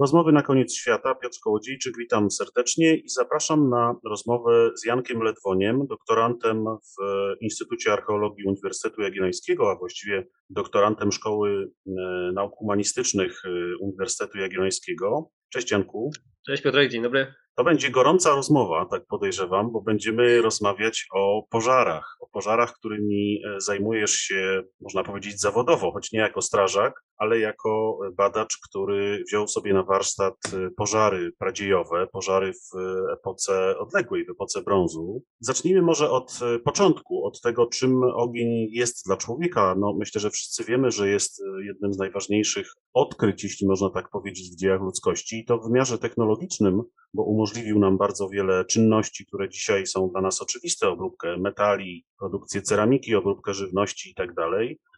Rozmowy na koniec świata. Piotr Kołodziejczyk, witam serdecznie i zapraszam na rozmowę z Jankiem Ledwoniem, doktorantem w Instytucie Archeologii Uniwersytetu Jagiellońskiego, a właściwie doktorantem Szkoły e, Nauk Humanistycznych e, Uniwersytetu Jagiellońskiego. Cześć Janku. Cześć Piotrek, dzień dobry. To będzie gorąca rozmowa, tak podejrzewam, bo będziemy rozmawiać o pożarach, o pożarach, którymi e, zajmujesz się, można powiedzieć, zawodowo, choć nie jako strażak, ale jako badacz, który wziął sobie na warsztat e, pożary pradziejowe, pożary w epoce odległej, w epoce brązu. Zacznijmy może od e, początku, od tego, czym ogień jest dla człowieka. No, myślę, że wszyscy wiemy, że jest jednym z najważniejszych odkryć, jeśli można tak powiedzieć, w dziejach ludzkości, i to w wymiarze technologicznym, bo umożliwił nam bardzo wiele czynności, które dzisiaj są dla nas oczywiste, obróbkę metali, produkcję ceramiki, obróbkę żywności i tak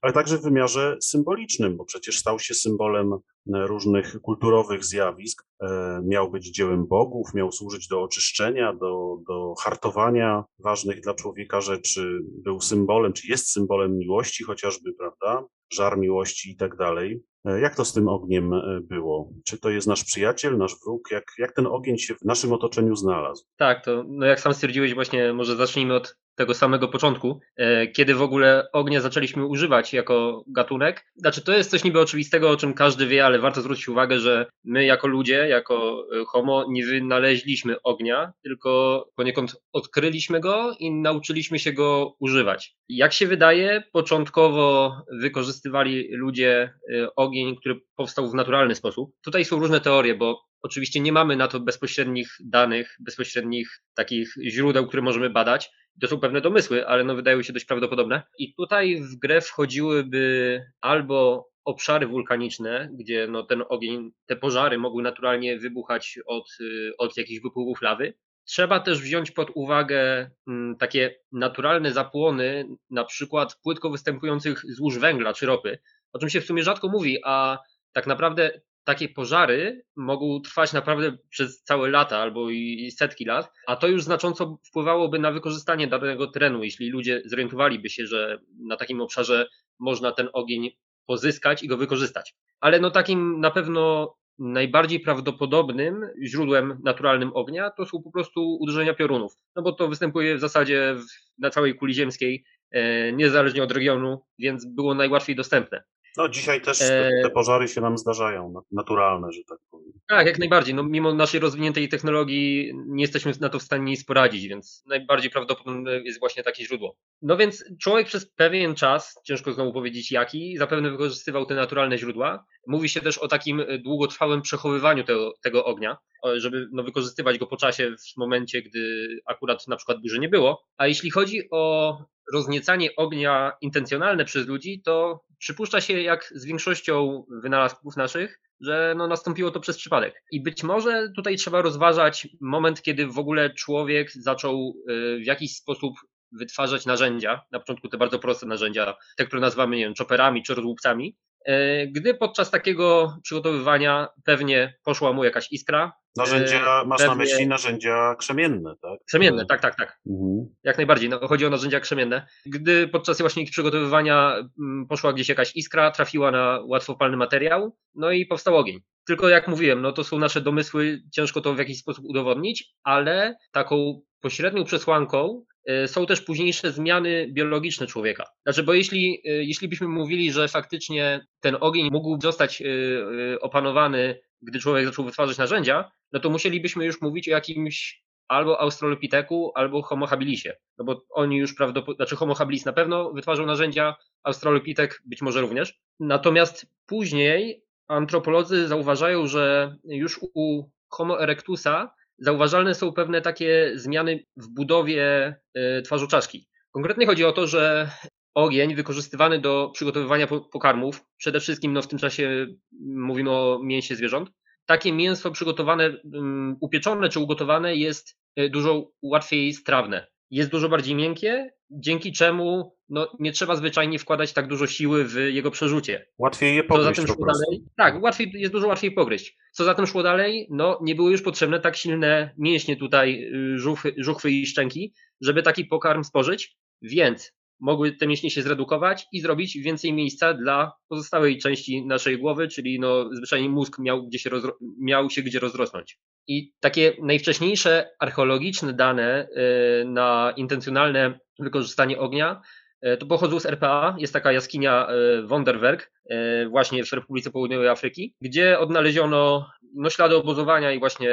ale także w wymiarze symbolicznym, bo przecież stał się symbolem różnych kulturowych zjawisk, e, miał być dziełem bogów, miał służyć do oczyszczenia, do, do hartowania ważnych dla człowieka rzeczy, był symbolem, czy jest symbolem miłości chociażby, prawda? Żar miłości i tak. E, jak to z tym ogniem e, było? Czy to jest nasz przyjaciel, nasz wróg? Jak, jak ten ogień się w naszym otoczeniu znalazł? Tak, to no jak sam stwierdziłeś, właśnie może zacznijmy od tego samego początku, e, kiedy w ogóle ognia zaczęliśmy używać jako gatunek. Znaczy, to jest coś niby oczywistego, o czym każdy wie, ale warto zwrócić uwagę, że my jako ludzie, jako homo, nie wynaleźliśmy ognia, tylko poniekąd odkryliśmy go i nauczyliśmy się go używać. Jak się wydaje, początkowo wykorzystywali ludzie ogień, który powstał w naturalny sposób. Tutaj są różne teorie, bo oczywiście nie mamy na to bezpośrednich danych, bezpośrednich takich źródeł, które możemy badać. To są pewne domysły, ale no wydają się dość prawdopodobne. I tutaj w grę wchodziłyby albo obszary wulkaniczne, gdzie no ten ogień, te pożary mogły naturalnie wybuchać od, od jakichś wypływów lawy, Trzeba też wziąć pod uwagę mm, takie naturalne zapłony, na przykład płytko występujących złóż węgla czy ropy, o czym się w sumie rzadko mówi, a tak naprawdę takie pożary mogą trwać naprawdę przez całe lata albo i setki lat, a to już znacząco wpływałoby na wykorzystanie danego terenu, jeśli ludzie zorientowaliby się, że na takim obszarze można ten ogień pozyskać i go wykorzystać. Ale no takim na pewno najbardziej prawdopodobnym źródłem naturalnym ognia to są po prostu uderzenia piorunów, no bo to występuje w zasadzie w, na całej kuli ziemskiej, e, niezależnie od regionu, więc było najłatwiej dostępne. No dzisiaj też te, te, pożary się nam zdarzają, naturalne, że tak powiem. Tak, jak najbardziej. No, mimo naszej rozwiniętej technologii nie jesteśmy na to w stanie nic poradzić, więc najbardziej prawdopodobne jest właśnie takie źródło. No więc człowiek przez pewien czas, ciężko znowu powiedzieć jaki, zapewne wykorzystywał te naturalne źródła. Mówi się też o takim długotrwałym przechowywaniu tego, tego ognia, żeby no, wykorzystywać go po czasie w momencie, gdy akurat na przykład burzy nie było. A jeśli chodzi o rozniecanie ognia intencjonalne przez ludzi, to przypuszcza się, jak z większością wynalazków naszych, że no nastąpiło to przez przypadek. I być może tutaj trzeba rozważać moment, kiedy w ogóle człowiek zaczął y, w jakiś sposób wytwarzać narzędzia, na początku te bardzo proste narzędzia, te, które nazywamy, nie wiem, czoperami czy rozłupcami, E, gdy podczas takiego przygotowywania pewnie poszła mu jakaś iskra. Narzędzia, e, masz pewnie... na myśli narzędzia krzemienne, tak? Krzemienne, tak, tak, tak. Mhm. Jak najbardziej. No, chodzi o narzędzia krzemienne. Gdy podczas właśnie ich przygotowywania mm, poszła gdzieś jakaś iskra, trafiła na łatwopalny materiał, no i powstał ogień. Tylko jak mówiłem, no to są nasze domysły, ciężko to w jakiś sposób udowodnić, ale taką pośrednią przesłanką e, są też późniejsze zmiany biologiczne człowieka. Znaczy, bo jeśli, e, jeśli byśmy mówili, że faktycznie ten ogień mógł zostać e, opanowany, gdy człowiek zaczął wytwarzać narzędzia, no to musielibyśmy już mówić o jakimś albo Australopiteku, albo Homo habilisie. No bo oni już prawdopodobnie, znaczy Homo habilis na pewno wytwarzał narzędzia, Australopitek być może również. Natomiast później antropolodzy zauważają, że już u Homo erectusa zauważalne są pewne takie zmiany w budowie e, twarzu czaszki. Konkretnie chodzi o to, że ogień wykorzystywany do przygotowywania pokarmów, przede wszystkim no w tym czasie mówimy o mięsie zwierząt, takie mięso przygotowane, mm, upieczone czy ugotowane jest e, dużo łatwiej strawne. Jest dużo bardziej miękkie, dzięki czemu no, nie trzeba zwyczajnie wkładać tak dużo siły w jego przerzucie. Łatwiej je pogryźć Co za tym szło dalej? Tak, łatwiej, jest dużo łatwiej pogryźć. Co za tym szło dalej? No, nie były już potrzebne tak silne mięśnie tutaj, y, żuchwy, żuchwy i szczęki, żeby taki pokarm spożyć, więc mogły te mięśnie się zredukować i zrobić więcej miejsca dla pozostałej części naszej głowy, czyli no, zwyczajnie mózg miał, gdzie się, miał się gdzie rozrosnąć. I takie najwcześniejsze archeologiczne dane y, na intencjonalne wykorzystanie ognia y, to pochodzą z RPA. Jest taka jaskinia y, Wonderwerk, właśnie w Republice Południowej Afryki, gdzie odnaleziono no, ślady obozowania i właśnie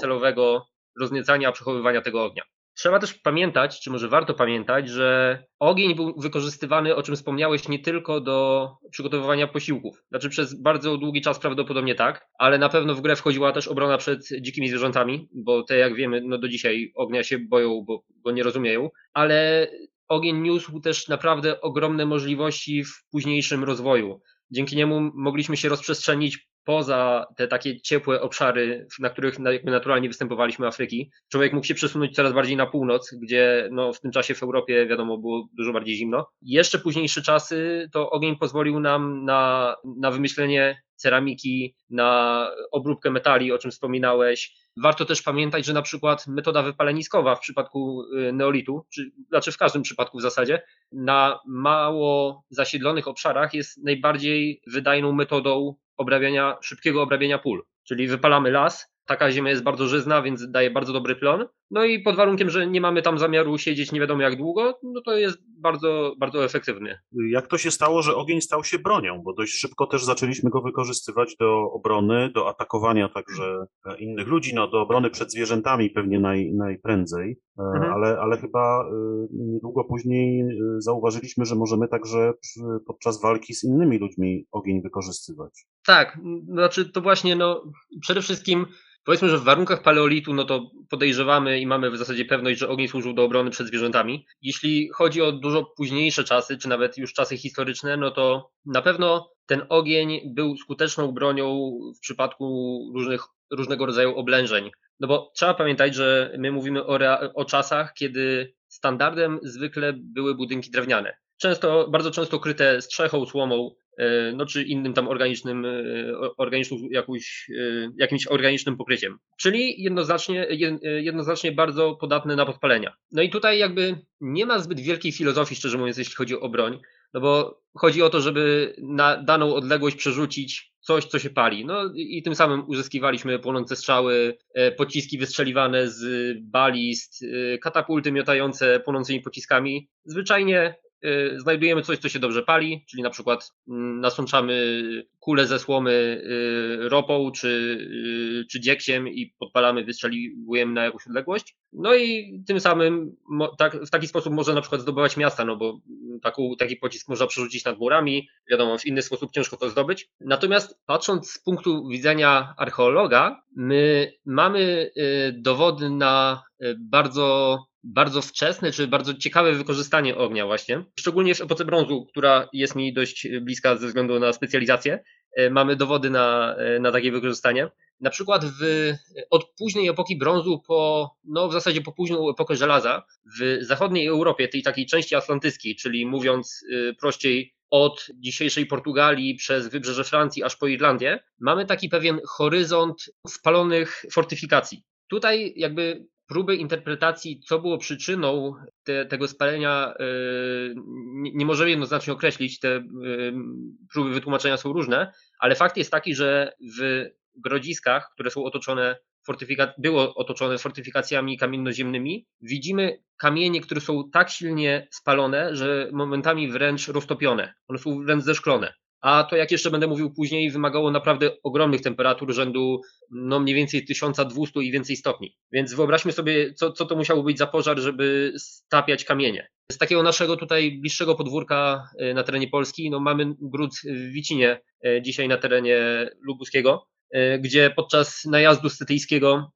celowego rozniecania, przechowywania tego ognia. Trzeba też pamiętać, czy może warto pamiętać, że ogień był wykorzystywany, o czym wspomniałeś, nie tylko do przygotowywania posiłków. Znaczy przez bardzo długi czas prawdopodobnie tak, ale na pewno w grę wchodziła też obrona przed dzikimi zwierzętami, bo te jak wiemy, no do dzisiaj ognia się boją, bo go nie rozumieją, ale ogień niósł też naprawdę ogromne możliwości w późniejszym rozwoju. Dzięki niemu mogliśmy się rozprzestrzenić poza te takie ciepłe obszary, na których jakby naturalnie występowaliśmy Afryki, człowiek mógł się przesunąć coraz bardziej na północ, gdzie no, w tym czasie w Europie wiadomo było dużo bardziej zimno. Jeszcze późniejsze czasy to ogień pozwolił nam na, na wymyślenie ceramiki, na obróbkę metali, o czym wspominałeś. Warto też pamiętać, że na przykład metoda wypaleniskowa w przypadku y, neolitu, czy znaczy w każdym przypadku w zasadzie, na mało zasiedlonych obszarach jest najbardziej wydajną metodą obrabiania, szybkiego obrabiania pól. Czyli wypalamy las, taka ziemia jest bardzo żyzna, więc daje bardzo dobry plon. No i pod warunkiem, że nie mamy tam zamiaru siedzieć nie wiadomo jak długo, no to jest bardzo, bardzo efektywny. Jak to się stało, że ogień stał się bronią? Bo dość szybko też zaczęliśmy go wykorzystywać do obrony, do atakowania także innych ludzi, no do obrony przed zwierzętami pewnie naj, najprędzej, e, mhm. ale, ale chyba e, niedługo później e, zauważyliśmy, że możemy także podczas walki z innymi ludźmi ogień wykorzystywać. Tak, znaczy to właśnie no przede wszystkim Powiedzmy, że w warunkach paleolitu, no to podejrzewamy i mamy w zasadzie pewność, że ogień służył do obrony przed zwierzętami. Jeśli chodzi o dużo późniejsze czasy, czy nawet już czasy historyczne, no to na pewno ten ogień był skuteczną bronią w przypadku różnych, różnego rodzaju oblężeń. No bo trzeba pamiętać, że my mówimy o, o czasach, kiedy standardem zwykle były budynki drewniane. Często, bardzo często kryte strzechą, słomą, no czy innym tam organicznym, e, organiczną, jakąś, e, jakimś organicznym pokryciem. Czyli jednoznacznie, jednoznacznie bardzo podatne na podpalenia. No i tutaj jakby nie ma zbyt wielkiej filozofii, szczerze mówiąc, jeśli chodzi o broń, no bo chodzi o to, żeby na daną odległość przerzucić coś, co się pali. No i tym samym uzyskiwaliśmy płonące strzały, pociski wystrzeliwane z balist, katapulty miotające płonącymi pociskami. Zwyczajnie znajdujemy coś, co się dobrze pali, czyli na przykład mm, nasączamy kulę ze słomy y, ropą czy, y, czy dzieksiem i podpalamy, wystrzeliwujemy na jakąś odległość. No i tym samym tak, w taki sposób można na przykład zdobywać miasta, no bo taką, taki pocisk można przerzucić nad murami, wiadomo, w inny sposób ciężko to zdobyć. Natomiast patrząc z punktu widzenia archeologa, my mamy dowody na bardzo bardzo wczesne, czy bardzo ciekawe wykorzystanie ognia właśnie. Szczególnie w epoce brązu, która jest mi dość bliska ze względu na specjalizację. E, mamy dowody na, e, na takie wykorzystanie. Na przykład w, od późnej epoki brązu po, no w zasadzie po późną epokę żelaza w zachodniej Europie, tej takiej części atlantyckiej, czyli mówiąc e, prościej od dzisiejszej Portugalii przez wybrzeże Francji aż po Irlandię, mamy taki pewien horyzont spalonych fortyfikacji. Tutaj jakby próby interpretacji, co było przyczyną te, tego spalenia, yy, nie, nie możemy jednoznacznie określić. Te yy, próby wytłumaczenia są różne, ale fakt jest taki, że w grodziskach, które są otoczone fortyfika- było otoczone fortyfikacjami kamiennoziemnymi, widzimy kamienie, które są tak silnie spalone, że momentami wręcz roztopione. One są wręcz zeszklone a to jak jeszcze będę mówił później, wymagało naprawdę ogromnych temperatur rzędu no mniej więcej 1200 i więcej stopni. Więc wyobraźmy sobie, co, co to musiało być za pożar, żeby stapiać kamienie. Z takiego naszego tutaj bliższego podwórka e, na terenie Polski, no mamy gród w Wicinie, e, dzisiaj na terenie Lubuskiego, e, gdzie podczas najazdu stetyjskiego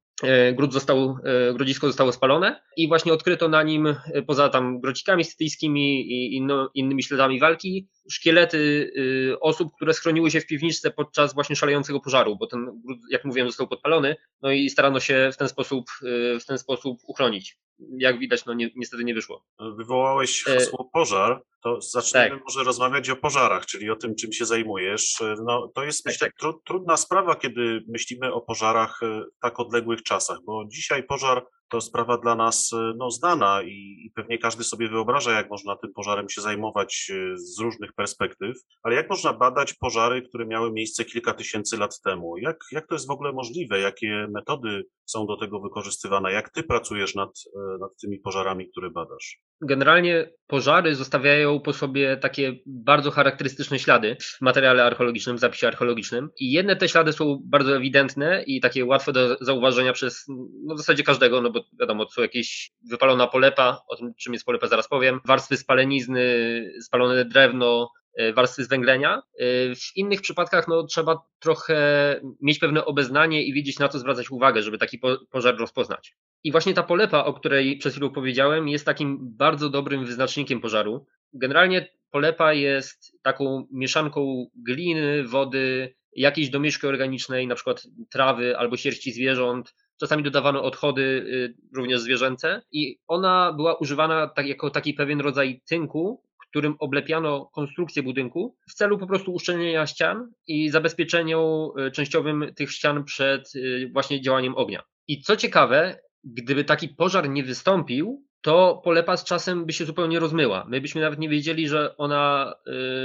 gród został, e, grodzisko zostało spalone i właśnie odkryto na nim, e, poza tam grocikami stytyjskimi i inno, innymi śladami walki, szkielety osób, które schroniły się w piwniczce podczas właśnie szalejącego pożaru, bo ten gród, jak mówiłem, został podpalony, no i starano się w ten sposób, w ten sposób uchronić. Jak widać, no ni niestety nie wyszło. Wywołałeś hasło pożar, to zaczniemy tak. może rozmawiać o pożarach, czyli o tym, czym się zajmujesz. No, to jest, tak, myślę, tak. Tru, trudna sprawa, kiedy myślimy o pożarach w tak odległych czasach, bo dzisiaj pożar to sprawa dla nas no, znana i, i pewnie każdy sobie wyobraża, jak można tym pożarem się zajmować z różnych perspektyw, ale jak można badać pożary, które miały miejsce kilka tysięcy lat temu? Jak, jak to jest w ogóle możliwe? Jakie metody są do tego wykorzystywane? Jak ty pracujesz nad, nad tymi pożarami, które badasz? Generalnie pożary zostawiają po sobie takie bardzo charakterystyczne ślady w materiale archeologicznym, w zapisie archeologicznym i jedne te ślady są bardzo ewidentne i takie łatwe do zauważenia przez no w zasadzie każdego, no bo wiadomo, są jakieś wypalona polepa, o tym czym jest polepa zaraz powiem, warstwy spalenizny, spalone drewno, e, warstwy zwęglenia. E, w innych przypadkach no, trzeba trochę mieć pewne obeznanie i wiedzieć na co zwracać uwagę, żeby taki pożar rozpoznać. I właśnie ta polepa, o której przed chwilą powiedziałem, jest takim bardzo dobrym wyznacznikiem pożaru. Generalnie polepa jest taką mieszanką gliny, wody, jakiejś domieszki organicznej, na przykład trawy albo sierści zwierząt. Czasami dodawano odchody y, również zwierzęce i ona była używana tak, jako taki pewien rodzaj tynku, którym oblepiano konstrukcję budynku w celu po prostu uszczelnienia ścian i zabezpieczeniu y, częściowym tych ścian przed y, właśnie działaniem ognia. I co ciekawe, gdyby taki pożar nie wystąpił, to polepa z czasem by się zupełnie rozmyła. My byśmy nawet nie wiedzieli, że ona,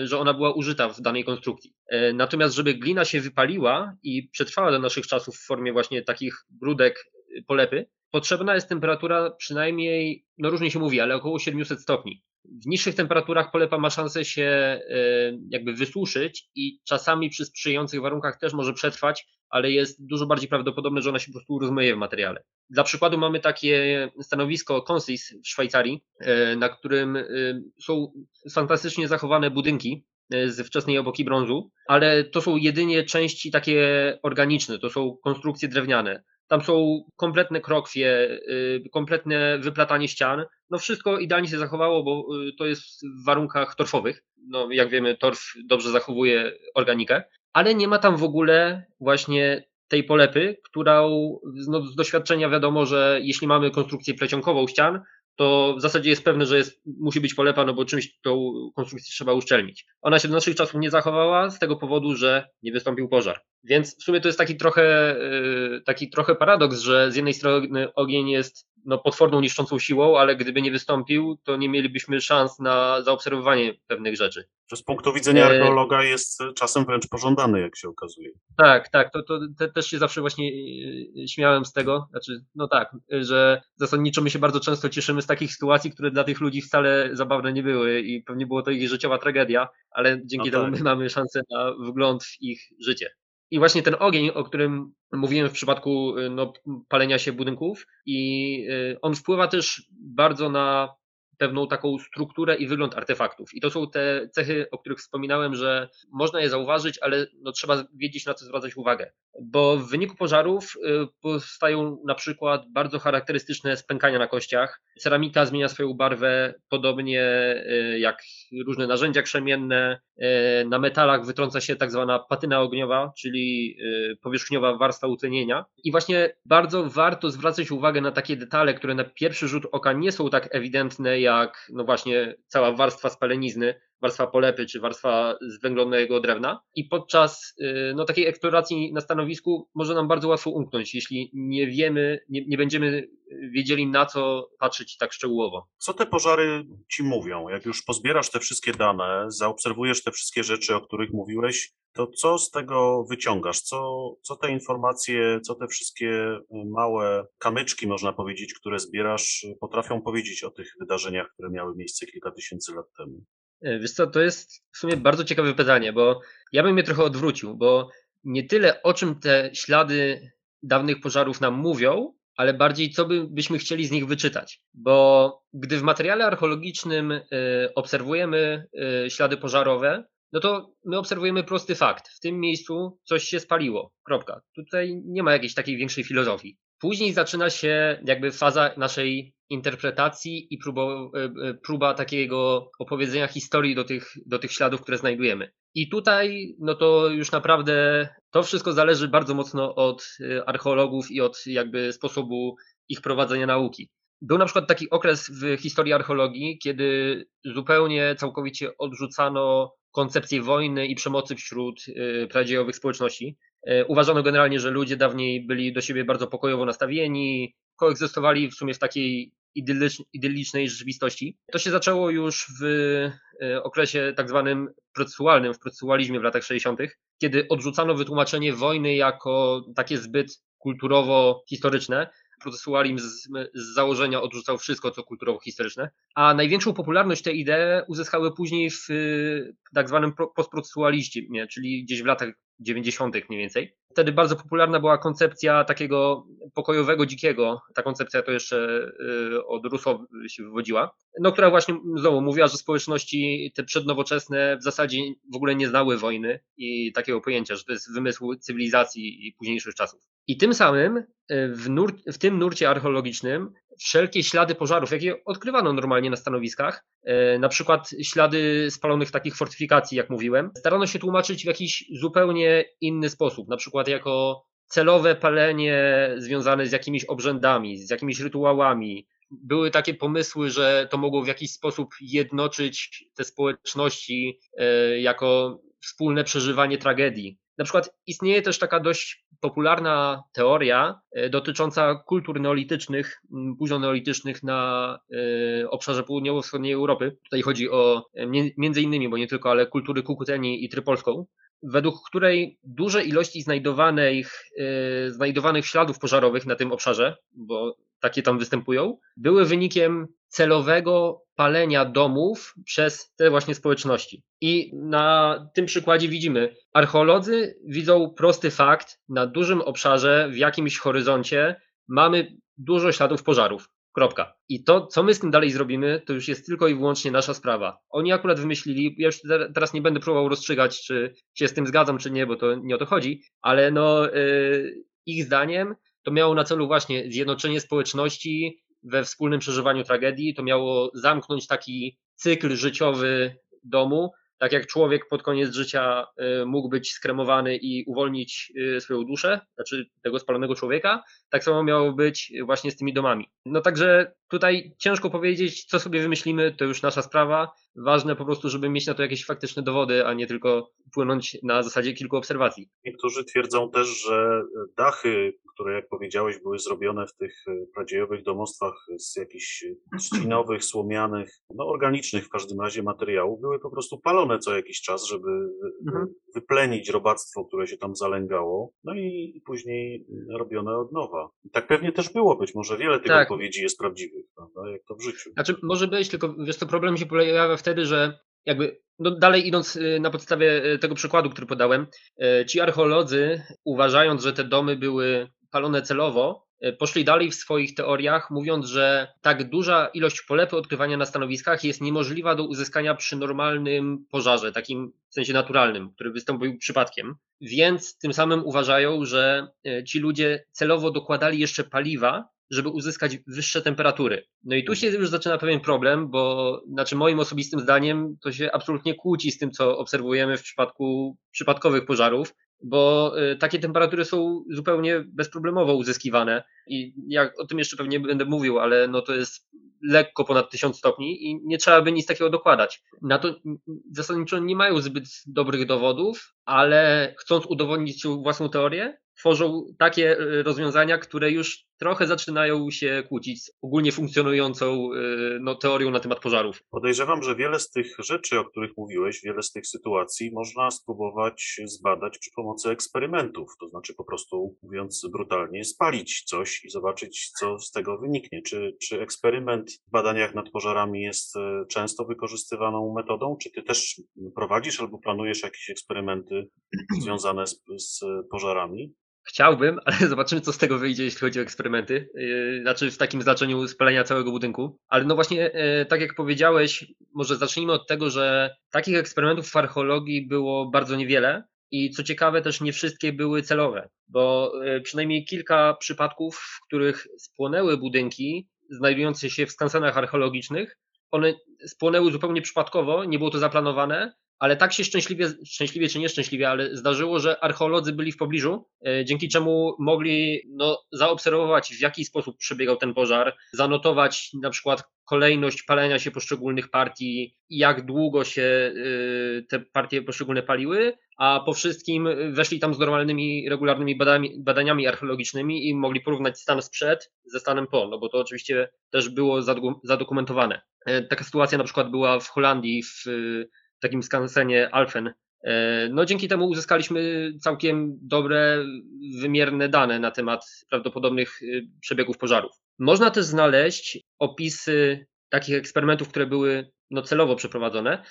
y, że ona była użyta w danej konstrukcji. E, natomiast, żeby glina się wypaliła i przetrwała do naszych czasów w formie właśnie takich brudek y, polepy, potrzebna jest temperatura przynajmniej, no różnie się mówi, ale około 700 stopni. W niższych temperaturach polepa ma szansę się y, jakby wysuszyć i czasami przy sprzyjających warunkach też może przetrwać, ale jest dużo bardziej prawdopodobne, że ona się po prostu rozmyje w materiale. Dla przykładu mamy takie stanowisko Consis w Szwajcarii, e, na którym e, są fantastycznie zachowane budynki e, z wczesnej epoki brązu, ale to są jedynie części takie organiczne, to są konstrukcje drewniane. Tam są kompletne krokwie, kompletne wyplatanie ścian. No wszystko idealnie się zachowało, bo to jest w warunkach torfowych. No, jak wiemy, torf dobrze zachowuje organikę ale nie ma tam w ogóle właśnie tej polepy, którą no, z doświadczenia wiadomo, że jeśli mamy konstrukcję plecionkową ścian, to w zasadzie jest pewne, że jest, musi być polepa, no bo czymś tą konstrukcję trzeba uszczelnić. Ona się do naszych czasów nie zachowała z tego powodu, że nie wystąpił pożar. Więc w sumie to jest taki trochę, y, taki trochę paradoks, że z jednej strony ogień jest no, potworną niszczącą siłą, ale gdyby nie wystąpił, to nie mielibyśmy szans na zaobserwowanie pewnych rzeczy. Że z punktu widzenia e, archeologa jest czasem wręcz pożądany, jak się okazuje. Tak, tak, to, to te, też się zawsze właśnie e, śmiałem z tego, znaczy, no tak, że zasadniczo my się bardzo często cieszymy z takich sytuacji, które dla tych ludzi wcale zabawne nie były i pewnie było to ich życiowa tragedia, ale dzięki no temu tak. my mamy szansę na wgląd w ich życie. I właśnie ten ogień, o którym mówiłem w przypadku y, no, palenia się budynków, i y, on wpływa też bardzo na pewną taką strukturę i wygląd artefaktów. I to są te cechy, o których wspominałem, że można je zauważyć, ale no, trzeba wiedzieć, na co zwracać uwagę. Bo w wyniku pożarów y, powstają na przykład bardzo charakterystyczne spękania na kościach. Ceramika zmienia swoją barwę, podobnie jak różne narzędzia krzemienne. Y, na metalach wytrąca się tak zwana patyna ogniowa, czyli powierzchniowa warstwa utlenienia. I właśnie bardzo warto zwracać uwagę na takie detale, które na pierwszy rzut oka nie są tak ewidentne jak no właśnie cała warstwa spalenizny, warstwa polepy czy warstwa zwęglonego drewna. I podczas y, no, takiej eksploracji na stanowisku może nam bardzo łatwo umknąć, jeśli nie wiemy, nie, nie będziemy wiedzieli na co patrzeć tak szczegółowo. Co te pożary ci mówią? Jak już pozbierasz te wszystkie dane, zaobserwujesz te wszystkie rzeczy, o których mówiłeś, to co z tego wyciągasz? Co, co te informacje, co te wszystkie małe kamyczki, można powiedzieć, które zbierasz, potrafią powiedzieć o tych wydarzeniach, które miały miejsce kilka tysięcy lat temu? E, wiesz co, to jest w sumie bardzo ciekawe pytanie, bo ja bym je trochę odwrócił, bo nie tyle o czym te ślady dawnych pożarów nam mówią, ale bardziej co by, byśmy chcieli z nich wyczytać. Bo gdy w materiale archeologicznym y, obserwujemy y, ślady pożarowe, no to my obserwujemy prosty fakt. W tym miejscu coś się spaliło. Kropka. Tutaj nie ma jakiejś takiej większej filozofii. Później zaczyna się jakby faza naszej interpretacji i próba, e, e, próba takiego opowiedzenia historii do tych, do tych śladów, które znajdujemy. I tutaj, no to już naprawdę to wszystko zależy bardzo mocno od e, archeologów i od jakby sposobu ich prowadzenia nauki. Był na przykład taki okres w historii archeologii, kiedy zupełnie całkowicie odrzucano koncepcję wojny i przemocy wśród pradziejowych społeczności. Uważano generalnie, że ludzie dawniej byli do siebie bardzo pokojowo nastawieni, koegzystowali w sumie w takiej idyllicznej rzeczywistości. To się zaczęło już w e, okresie tak zwanym procesualnym, w procesualizmie w latach 60., kiedy odrzucano wytłumaczenie wojny jako takie zbyt kulturowo-historyczne. Procesualizm z, założenia odrzucał wszystko, co kulturowo-historyczne, a największą popularność te idee uzyskały później w tak zwanym postprocesualizmie, czyli gdzieś w latach 90. mniej więcej. Wtedy bardzo popularna była koncepcja takiego pokojowego dzikiego. Ta koncepcja to jeszcze y, od Rousseau się wywodziła, no, która właśnie znowu mówiła, że społeczności te przednowoczesne w zasadzie w ogóle nie znały wojny i takiego pojęcia, że to jest wymysł cywilizacji i późniejszych czasów. I tym samym y, w, nur, w tym nurcie archeologicznym wszelkie ślady pożarów, jakie odkrywano normalnie na stanowiskach, e, na przykład ślady spalonych takich fortyfikacji, jak mówiłem, starano się tłumaczyć w jakiś zupełnie inny sposób, na przykład jako celowe palenie związane z jakimiś obrzędami, z jakimiś rytuałami. Były takie pomysły, że to mogło w jakiś sposób jednoczyć te społeczności e, jako wspólne przeżywanie tragedii. Na przykład istnieje też taka dość popularna teoria e, dotycząca kultur neolitycznych, późno neolitycznych na e, obszarze południowo-wschodniej Europy. Tutaj chodzi o e, między innymi, bo nie tylko, ale kultury Kukuteni i Trypolską, według której duże ilości znajdowanych, znajdowanych śladów pożarowych na tym obszarze, bo takie tam występują, były wynikiem celowego palenia domów przez te właśnie społeczności. I na tym przykładzie widzimy, archeolodzy widzą prosty fakt, na dużym obszarze, w jakimś horyzoncie mamy dużo śladów pożarów. Kropka. I to, co my z tym dalej zrobimy, to już jest tylko i wyłącznie nasza sprawa. Oni akurat wymyślili, ja już teraz nie będę próbował rozstrzygać, czy się z tym zgadzam, czy nie, bo to nie o to chodzi, ale no, yy, ich zdaniem to miało na celu właśnie zjednoczenie społeczności we wspólnym przeżywaniu tragedii. To miało zamknąć taki cykl życiowy domu, tak jak człowiek pod koniec życia y, mógł być skremowany i uwolnić y, swoją duszę, znaczy tego spalonego człowieka, tak samo miało być właśnie z tymi domami. No także tutaj ciężko powiedzieć, co sobie wymyślimy, to już nasza sprawa. Ważne po prostu, żeby mieć na to jakieś faktyczne dowody, a nie tylko płynąć na zasadzie kilku obserwacji. Niektórzy twierdzą też, że dachy, które jak powiedziałeś były zrobione w tych pradziejowych domostwach z jakichś trzcinowych, słomianych, no organicznych w każdym razie materiałów, były po prostu palone co jakiś czas, żeby mhm. wyplenić robactwo, które się tam zalęgało, no i później robione od nowa. I tak pewnie też było być, może wiele tych tak. odpowiedzi jest prawdziwych, prawda, jak to w życiu. Znaczy, może być, tylko wiesz, to problem się pojawia wtedy, że jakby no dalej idąc y, na podstawie y, tego przykładu, który podałem, y, ci archeolodzy, uważając, że te domy były palone celowo, poszli dalej w swoich teoriach, mówiąc, że tak duża ilość polepy odkrywania na stanowiskach jest niemożliwa do uzyskania przy normalnym pożarze, takim w sensie naturalnym, który wystąpił przypadkiem. Więc tym samym uważają, że ci ludzie celowo dokładali jeszcze paliwa żeby uzyskać wyższe temperatury. No i tu się już zaczyna pewien problem, bo znaczy moim osobistym zdaniem to się absolutnie kłóci z tym, co obserwujemy w przypadku przypadkowych pożarów, bo y, takie temperatury są zupełnie bezproblemowo uzyskiwane i ja o tym jeszcze pewnie będę mówił, ale no to jest lekko ponad 1000 stopni i nie trzeba by nic takiego dokładać. Na to zasadniczo nie mają zbyt dobrych dowodów, ale chcąc udowodnić własną teorię, tworzą takie y, rozwiązania, które już trochę zaczynają się kłócić z ogólnie funkcjonującą y, no, teorią na temat pożarów. Podejrzewam, że wiele z tych rzeczy, o których mówiłeś, wiele z tych sytuacji można spróbować zbadać przy pomocy eksperymentów. To znaczy po prostu, mówiąc brutalnie, spalić coś i zobaczyć, co z tego wyniknie. Czy, czy eksperyment w badaniach nad pożarami jest e, często wykorzystywaną metodą? Czy ty też prowadzisz albo planujesz jakieś eksperymenty związane z, z pożarami? Chciałbym, ale zobaczymy, co z tego wyjdzie, jeśli chodzi o eksperymenty. Yy, znaczy w takim znaczeniu spalenia całego budynku. Ale no właśnie, yy, tak jak powiedziałeś, może zacznijmy od tego, że takich eksperymentów w archeologii było bardzo niewiele. I co ciekawe, też nie wszystkie były celowe, bo yy, przynajmniej kilka przypadków, w których spłonęły budynki znajdujące się w skansenach archeologicznych, one spłonęły zupełnie przypadkowo, nie było to zaplanowane, ale tak się szczęśliwie, szczęśliwie czy nieszczęśliwie, ale zdarzyło, że archeolodzy byli w pobliżu, e, dzięki czemu mogli no, zaobserwować, w jaki sposób przebiegał ten pożar, zanotować na przykład kolejność palenia się poszczególnych partii, jak długo się e, te partie poszczególne paliły, a po wszystkim weszli tam z normalnymi, regularnymi badaniami, badaniami archeologicznymi i mogli porównać stan sprzed ze stanem po, no bo to oczywiście też było zadokumentowane. E, taka sytuacja na przykład była w Holandii, w takim skansenie Alfen. E, no dzięki temu uzyskaliśmy całkiem dobre, wymierne dane na temat prawdopodobnych y, przebiegów pożarów. Można też znaleźć opisy takich eksperymentów, które były no, celowo przeprowadzone.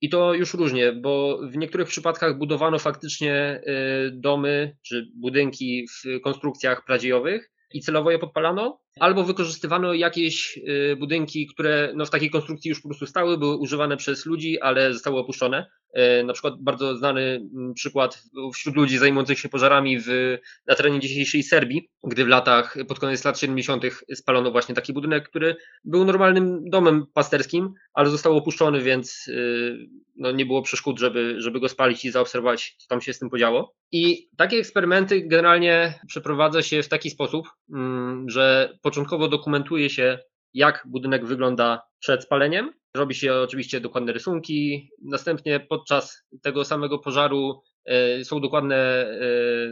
I to już różnie, bo w niektórych przypadkach budowano faktycznie y, domy czy budynki w konstrukcjach pradziejowych i celowo je podpalano, albo wykorzystywano jakieś y, budynki, które no, w takiej konstrukcji już po prostu stały, były używane przez ludzi, ale zostały opuszczone. E, na przykład bardzo znany mm, przykład wśród ludzi zajmujących się pożarami w, na terenie dzisiejszej Serbii, gdy w latach, pod koniec lat 70. spalono właśnie taki budynek, który był normalnym domem pasterskim, ale został opuszczony, więc y, no, nie było przeszkód, żeby, żeby go spalić i zaobserwować, co tam się z tym podziało. I takie eksperymenty generalnie przeprowadza się w taki sposób, mm, że początkowo dokumentuje się, jak budynek wygląda przed spaleniem. Robi się oczywiście dokładne rysunki. Następnie podczas tego samego pożaru e, są dokładne, e,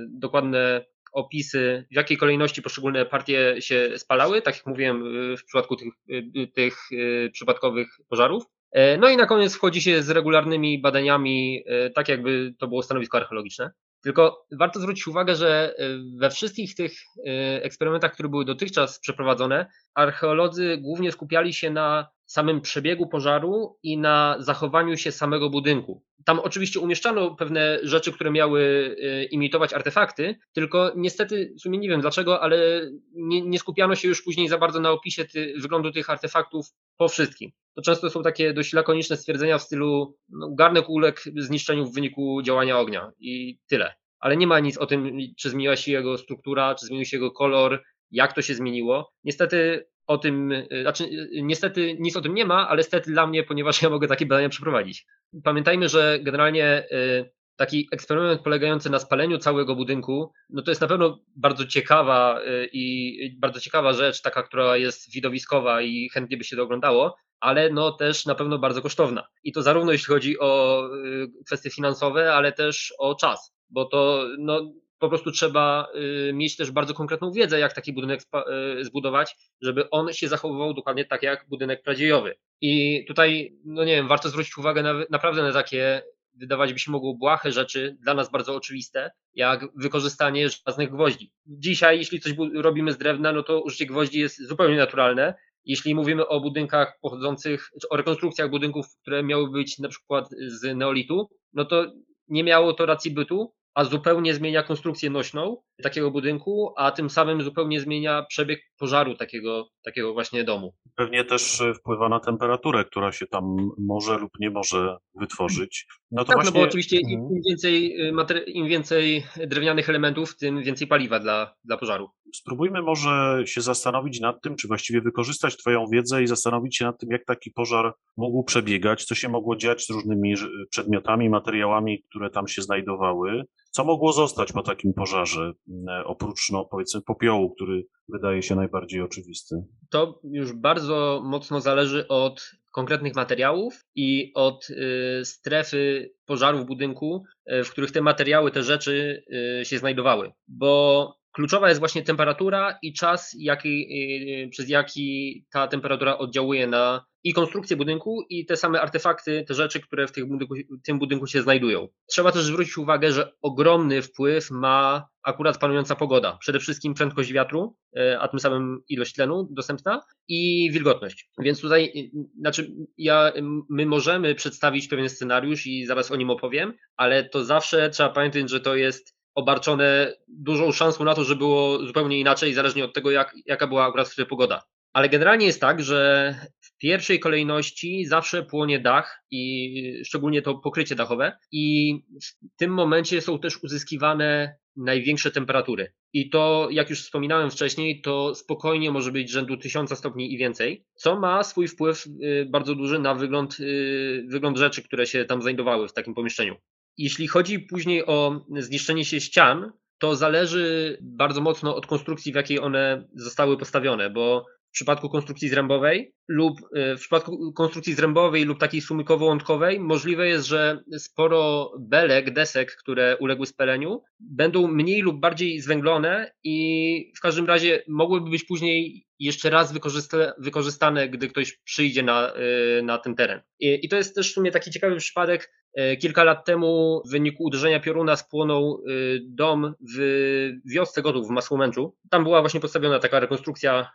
dokładne opisy, w jakiej kolejności poszczególne partie się spalały, tak jak mówiłem w przypadku tych, tych e, przypadkowych pożarów. No i na koniec wchodzi się z regularnymi badaniami, tak jakby to było stanowisko archeologiczne. Tylko warto zwrócić uwagę, że y, we wszystkich tych y, eksperymentach, które były dotychczas przeprowadzone, archeolodzy głównie skupiali się na samym przebiegu pożaru i na zachowaniu się samego budynku. Tam oczywiście umieszczano pewne rzeczy, które miały y, imitować artefakty, tylko niestety, w sumie nie wiem dlaczego, ale nie, nie skupiano się już później za bardzo na opisie ty, wyglądu tych artefaktów po wszystkim. To często są takie dość lakoniczne stwierdzenia w stylu no, garnek uległ zniszczeniu w wyniku działania ognia i tyle. Ale nie ma nic o tym, czy zmieniła się jego struktura, czy zmienił się jego kolor, jak to się zmieniło. Niestety o tym, y, znaczy y, niestety nic o tym nie ma, ale stety dla mnie, ponieważ ja mogę takie badania przeprowadzić. Pamiętajmy, że generalnie y, taki eksperyment polegający na spaleniu całego budynku, no to jest na pewno bardzo ciekawa i bardzo ciekawa rzecz, taka, która jest widowiskowa i chętnie by się to oglądało, ale no też na pewno bardzo kosztowna. I to zarówno jeśli chodzi o kwestie finansowe, ale też o czas, bo to no, po prostu trzeba y, mieć też bardzo konkretną wiedzę, jak taki budynek y, zbudować, żeby on się zachowywał dokładnie tak jak budynek pradziejowy. I tutaj, no nie wiem, warto zwrócić uwagę na, naprawdę na takie, wydawać by się mogło błahe rzeczy, dla nas bardzo oczywiste, jak wykorzystanie żelaznych gwoździ. Dzisiaj, jeśli coś robimy z drewna, no to użycie gwoździ jest zupełnie naturalne. Jeśli mówimy o budynkach pochodzących, czy o rekonstrukcjach budynków, które miały być na przykład z neolitu, no to nie miało to racji bytu, a zupełnie zmienia konstrukcję nośną takiego budynku, a tym samym zupełnie zmienia przebieg pożaru takiego, takiego właśnie domu. Pewnie też e, wpływa na temperaturę, która się tam może lub nie może wytworzyć. No to tak, właśnie... no bo oczywiście im mhm. więcej, y, im więcej drewnianych elementów, tym więcej paliwa dla, dla pożaru. Spróbujmy może się zastanowić nad tym, czy właściwie wykorzystać Twoją wiedzę i zastanowić się nad tym, jak taki pożar mógł przebiegać, co się mogło dziać z różnymi przedmiotami, materiałami, które tam się znajdowały. Co mogło zostać po takim pożarze, e, oprócz, no, powiedzmy, popiołu, który wydaje się najbardziej oczywisty? To już bardzo mocno zależy od konkretnych materiałów i od y, strefy pożaru w budynku, y, w których te materiały, te rzeczy y, się znajdowały. Bo kluczowa jest właśnie temperatura i czas, jaki, przez jaki ta temperatura oddziałuje na i konstrukcję budynku, i te same artefakty, te rzeczy, które w tym budynku, tym budynku się znajdują. Trzeba też zwrócić uwagę, że ogromny wpływ ma akurat panująca pogoda. Przede wszystkim prędkość wiatru, e, a tym samym ilość tlenu dostępna i wilgotność. Więc tutaj, e, znaczy, ja, my możemy przedstawić pewien scenariusz i zaraz o nim opowiem, ale to zawsze trzeba pamiętać, że to jest obarczone dużą szansą na to, że było zupełnie inaczej, zależnie od tego, jak, jaka była akurat wtedy pogoda. Ale generalnie jest tak, że pierwszej kolejności zawsze płonie dach i szczególnie to pokrycie dachowe i w tym momencie są też uzyskiwane największe temperatury. I to, jak już wspominałem wcześniej, to spokojnie może być rzędu 1000 stopni i więcej, co ma swój wpływ y, bardzo duży na wygląd, y, wygląd rzeczy, które się tam znajdowały w takim pomieszczeniu. Jeśli chodzi później o zniszczenie się ścian, to zależy bardzo mocno od konstrukcji, w jakiej one zostały postawione, bo w przypadku konstrukcji zrębowej lub y, w przypadku konstrukcji zrębowej lub takiej sumykowo-łątkowej możliwe jest, że sporo belek, desek, które uległy spaleniu, będą mniej lub bardziej zwęglone i w każdym razie mogłyby być później jeszcze raz wykorzystane, gdy ktoś przyjdzie na, y, na ten teren. I, I to jest też w sumie taki ciekawy przypadek. Y, kilka lat temu w wyniku uderzenia pioruna spłonął y, dom w wiosce Gotów w Masłomęczu. Tam była właśnie postawiona taka rekonstrukcja,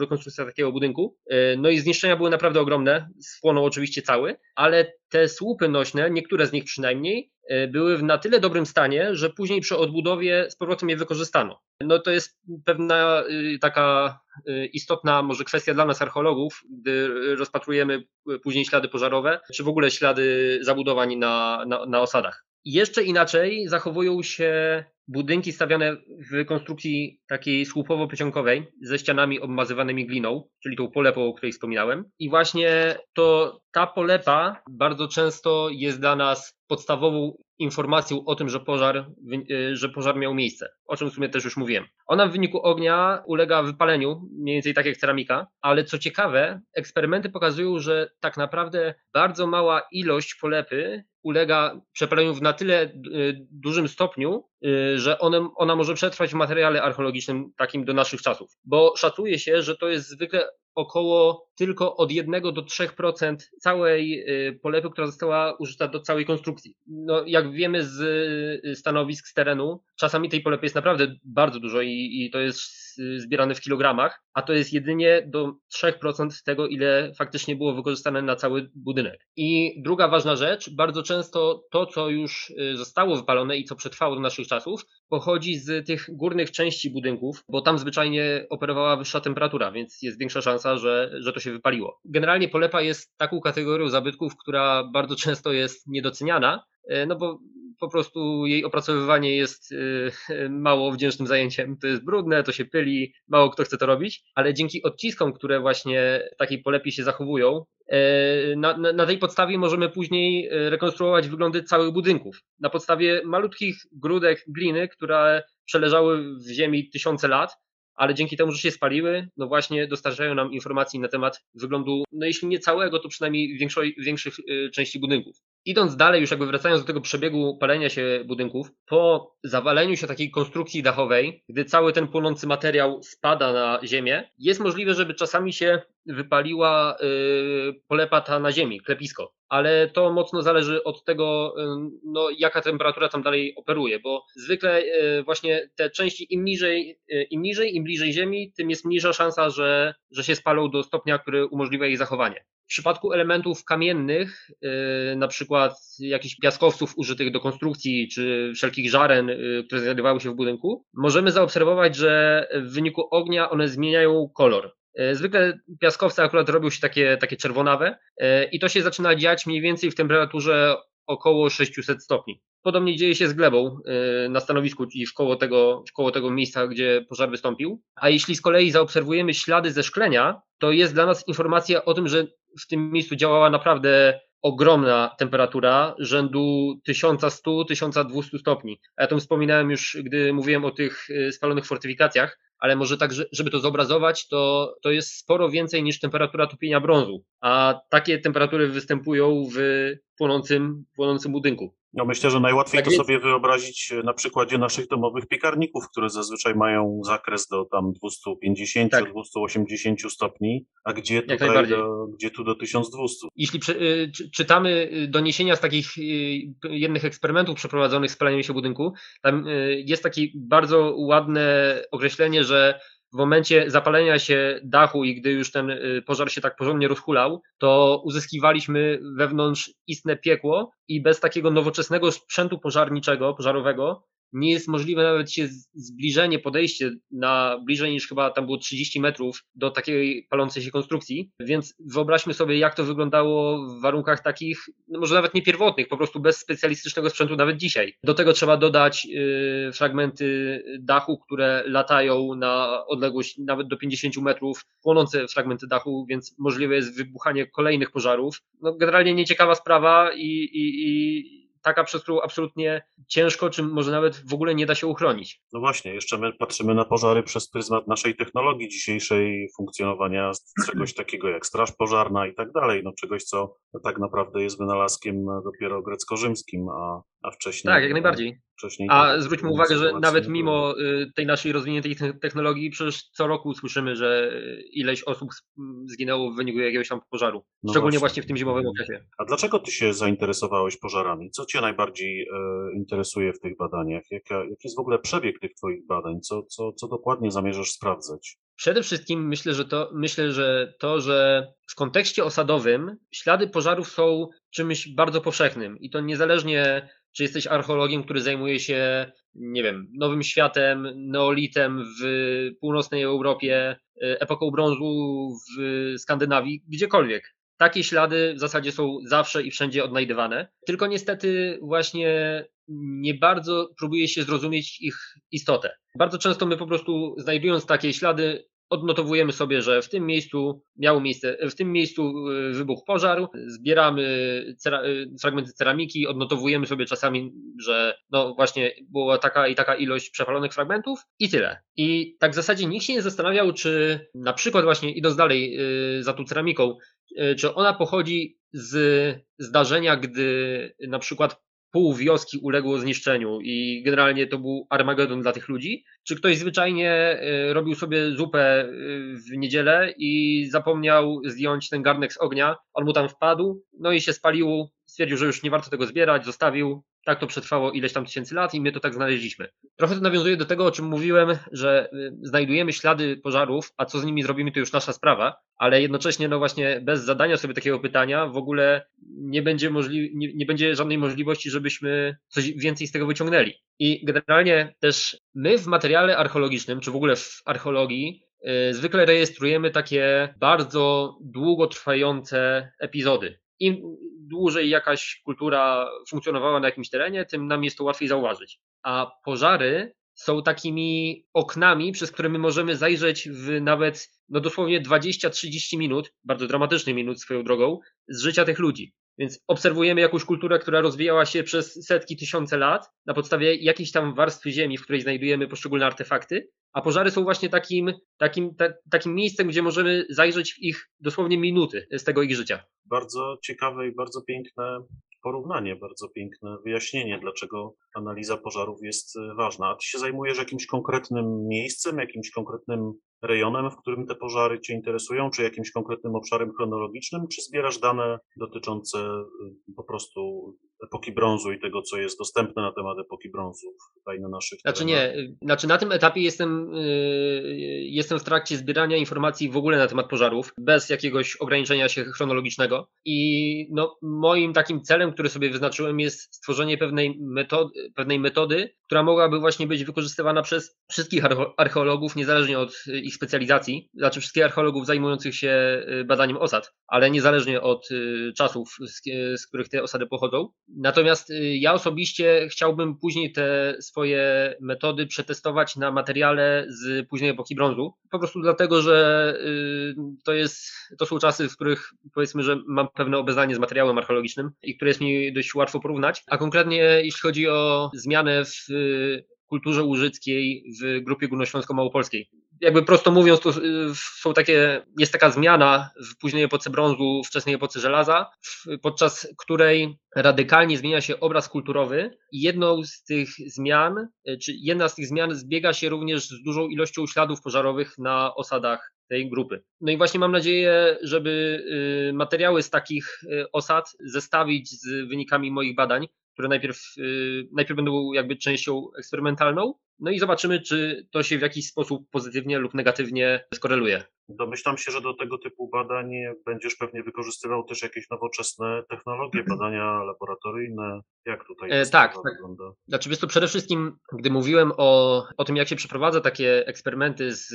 rekonstrukcja takiego budynku. No i zniszczenia były naprawdę ogromne. Spłonął oczywiście cały, ale te słupy nośne, niektóre z nich przynajmniej, E, były w na tyle dobrym stanie, że później przy odbudowie z powrotem je wykorzystano. No to jest pewna y, taka y, istotna może kwestia dla nas archeologów, gdy rozpatrujemy później ślady pożarowe, czy w ogóle ślady zabudowań na, na, na osadach. Jeszcze inaczej zachowują się budynki stawiane w konstrukcji takiej słupowo-pycionkowej ze ścianami obmazywanymi gliną, czyli tą polepą, o której wspominałem. I właśnie to ta polepa bardzo często jest dla nas podstawową informacją o tym, że pożar, y, że pożar miał miejsce, o czym w sumie też już mówiłem. Ona w wyniku ognia ulega wypaleniu, mniej więcej tak jak ceramika, ale co ciekawe, eksperymenty pokazują, że tak naprawdę bardzo mała ilość polepy ulega przepaleniu w na tyle y, dużym stopniu, y, że one, ona może przetrwać w materiale archeologicznym takim do naszych czasów. Bo szacuje się, że to jest zwykle około tylko od 1 do 3% całej y, polepy, która została użyta do całej konstrukcji. No, jak wiemy z y, stanowisk z terenu, czasami tej polepy jest naprawdę bardzo dużo i, i to jest zbierane w kilogramach, a to jest jedynie do 3% tego, ile faktycznie było wykorzystane na cały budynek. I druga ważna rzecz, bardzo często to, co już y, zostało wypalone i co przetrwało do naszych czasów, pochodzi z tych górnych części budynków, bo tam zwyczajnie operowała wyższa temperatura, więc jest większa szansa, że, że to się wypaliło. Generalnie polepa jest taką kategorią zabytków, która bardzo często jest niedoceniana, e, no bo po prostu jej opracowywanie jest e, mało wdzięcznym zajęciem. To jest brudne, to się pyli, mało kto chce to robić, ale dzięki odciskom, które właśnie takiej polepie się zachowują, e, na, na, na, tej podstawie możemy później rekonstruować wyglądy całych budynków. Na podstawie malutkich grudek gliny, które przeleżały w ziemi tysiące lat, ale dzięki temu, że się spaliły, no właśnie dostarczają nam informacji na temat wyglądu, no jeśli nie całego, to przynajmniej większej, większych y, części budynków. Idąc dalej, już jakby wracając do tego przebiegu palenia się budynków, po zawaleniu się takiej konstrukcji dachowej, gdy cały ten płonący materiał spada na ziemię, jest możliwe, żeby czasami się wypaliła yy, polepa ta na ziemi, klepisko. Ale to mocno zależy od tego, yy, no, jaka temperatura tam dalej operuje, bo zwykle yy, właśnie te części im niżej, yy, im niżej, im bliżej ziemi, tym jest mniejsza szansa, że, że się spalą do stopnia, który umożliwia ich zachowanie. W przypadku elementów kamiennych, y, na przykład jakichś piaskowców użytych do konstrukcji, czy wszelkich żaren, y, które znajdowały się w budynku, możemy zaobserwować, że w wyniku ognia one zmieniają kolor. Y, zwykle piaskowce akurat robią się takie, takie czerwonawe i to się zaczyna dziać mniej więcej w temperaturze około 600 stopni. Podobnie dzieje się z glebą na stanowisku, czyli w koło tego, w koło tego miejsca, gdzie pożar wystąpił. A jeśli z kolei zaobserwujemy ślady ze szklenia, to jest dla nas informacja o tym, że w tym miejscu działała naprawdę ogromna temperatura rzędu 1100-1200 stopni. Ja to wspominałem już, gdy mówiłem o tych y, spalonych fortyfikacjach, ale może tak, żeby to zobrazować, to, to jest sporo więcej niż temperatura topienia brązu, a takie temperatury występują w płonącym, płonącym budynku. No myślę, że najłatwiej tak to sobie wyobrazić na przykładzie naszych domowych piekarników, które zazwyczaj mają zakres do tam 250-280 tak. stopni, a gdzie tutaj do, gdzie tu do 1200. Jeśli y, czytamy doniesienia z takich y, jednych eksperymentów przeprowadzonych z paleniem się budynku, tam y, jest takie bardzo ładne określenie, że w momencie zapalenia się dachu i gdy już ten y, pożar się tak porządnie rozhulał, to uzyskiwaliśmy wewnątrz istne piekło i bez takiego nowoczesnego sprzętu pożarniczego, pożarowego, nie jest możliwe nawet się zbliżenie, podejście na bliżej niż chyba tam było 30 metrów do takiej palącej się konstrukcji, więc wyobraźmy sobie jak to wyglądało w warunkach takich, no może nawet nie pierwotnych, po prostu bez specjalistycznego sprzętu nawet dzisiaj. Do tego trzeba dodać yy, fragmenty dachu, które latają na odległość nawet do 50 metrów, płonące fragmenty dachu, więc możliwe jest wybuchanie kolejnych pożarów. No, generalnie nieciekawa sprawa i, i, i taka, przez którą absolutnie ciężko, czy może nawet w ogóle nie da się uchronić. No właśnie, jeszcze my patrzymy na pożary przez pryzmat naszej technologii dzisiejszej, funkcjonowania czegoś takiego jak straż pożarna i tak dalej, no czegoś, co tak naprawdę jest wynalazkiem dopiero grecko-rzymskim, a, a wcześniej... Tak, jak najbardziej. Wcześniej A zwróćmy uwagę, że nawet mimo y, tej naszej rozwiniętej technologii, przecież co roku słyszymy, że ileś osób zginęło w wyniku jakiegoś tam pożaru. No Szczególnie właśnie. właśnie w tym zimowym okresie. A dlaczego ty się zainteresowałeś pożarami? Co cię najbardziej e, interesuje w tych badaniach? Jaka, jaki jest w ogóle przebieg tych twoich badań? Co, co, co dokładnie zamierzasz sprawdzać? Przede wszystkim myślę, że to, myślę, że to, że w kontekście osadowym ślady pożarów są czymś bardzo powszechnym i to niezależnie czy jesteś archeologiem, który zajmuje się, nie wiem, Nowym Światem, Neolitem w północnej Europie, epoką brązu w Skandynawii, gdziekolwiek. Takie ślady w zasadzie są zawsze i wszędzie odnajdywane. Tylko niestety właśnie nie bardzo próbuje się zrozumieć ich istotę. Bardzo często my po prostu znajdując takie ślady odnotowujemy sobie, że w tym miejscu miało miejsce, w tym miejscu y, wybuchł pożar, zbieramy cera, y, fragmenty ceramiki, odnotowujemy sobie czasami, że no właśnie była taka i taka ilość przepalonych fragmentów i tyle. I tak w zasadzie nikt się nie zastanawiał, czy na przykład właśnie idąc dalej y, za tą ceramiką, czy ona pochodzi z zdarzenia, gdy na przykład pół wioski uległo zniszczeniu i generalnie to był Armagedon dla tych ludzi? Czy ktoś zwyczajnie y, robił sobie zupę y, w niedzielę i zapomniał zdjąć ten garnek z ognia, on mu tam wpadł, no i się spalił, stwierdził, że już nie warto tego zbierać, zostawił, tak to przetrwało ileś tam tysięcy lat i my to tak znaleźliśmy. Trochę to nawiązuje do tego, o czym mówiłem, że y, znajdujemy ślady pożarów, a co z nimi zrobimy, to już nasza sprawa, ale jednocześnie, no właśnie, bez zadania sobie takiego pytania w ogóle nie będzie, możli- nie, nie będzie żadnej możliwości, żebyśmy coś więcej z tego wyciągnęli. I generalnie też my w materiale archeologicznym, czy w ogóle w archeologii, yy, zwykle rejestrujemy takie bardzo długotrwające epizody. Im dłużej jakaś kultura funkcjonowała na jakimś terenie, tym nam jest to łatwiej zauważyć. A pożary są takimi oknami, przez które my możemy zajrzeć w nawet no dosłownie 20-30 minut, bardzo dramatycznych minut swoją drogą, z życia tych ludzi. Więc obserwujemy jakąś kulturę, która rozwijała się przez setki, tysiące lat na podstawie jakiejś tam warstwy ziemi, w której znajdujemy poszczególne artefakty, a pożary są właśnie takim, takim, ta, takim miejscem, gdzie możemy zajrzeć w ich dosłownie minuty z tego ich życia. Bardzo ciekawe i bardzo piękne porównanie, bardzo piękne wyjaśnienie, dlaczego analiza pożarów jest ważna. A ty się zajmujesz jakimś konkretnym miejscem, jakimś konkretnym rejonem, w którym te pożary Cię interesują, czy jakimś konkretnym obszarem chronologicznym, czy zbierasz dane dotyczące y, po prostu epoki brązu i tego, co jest dostępne na temat epoki brązu tutaj na naszych Znaczy terenach. nie, znaczy na tym etapie jestem, yy, jestem w trakcie zbierania informacji w ogóle na temat pożarów, bez jakiegoś ograniczenia się chronologicznego i no, moim takim celem, który sobie wyznaczyłem jest stworzenie pewnej metody, pewnej metody, która mogłaby właśnie być wykorzystywana przez wszystkich archeologów, niezależnie od ich specjalizacji, znaczy wszystkich archeologów zajmujących się y, badaniem osad, ale niezależnie od y, czasów, z, z których te osady pochodzą. Natomiast y, ja osobiście chciałbym później te swoje metody przetestować na materiale z późnej epoki brązu. Po prostu dlatego, że y, to, jest, to są czasy, w których powiedzmy, że mam pewne obeznanie z materiałem archeologicznym i które jest mi dość łatwo porównać. A konkretnie jeśli chodzi o zmianę w y, kulturze łużyckiej w grupie górnośląsko-małopolskiej jakby prosto mówiąc, to y, są takie, jest taka zmiana w późnej epoce brązu, wczesnej epoce żelaza, podczas której radykalnie zmienia się obraz kulturowy i jedną z tych zmian, y, czy jedna z tych zmian zbiega się również z dużą ilością śladów pożarowych na osadach tej grupy. No i właśnie mam nadzieję, żeby y, materiały z takich osad zestawić z wynikami moich badań, które najpierw, najpierw będą jakby częścią eksperymentalną, No i zobaczymy, czy to się w jakiś sposób pozytywnie lub negatywnie skoreluje. Domyślam się, że do tego typu badań będziesz pewnie wykorzystywał też jakieś nowoczesne technologie, badania laboratoryjne. Jak tutaj e, tak, tak. wygląda? Znaczy, wiesz to przede wszystkim, gdy mówiłem o, o tym, jak się przeprowadza takie eksperymenty z,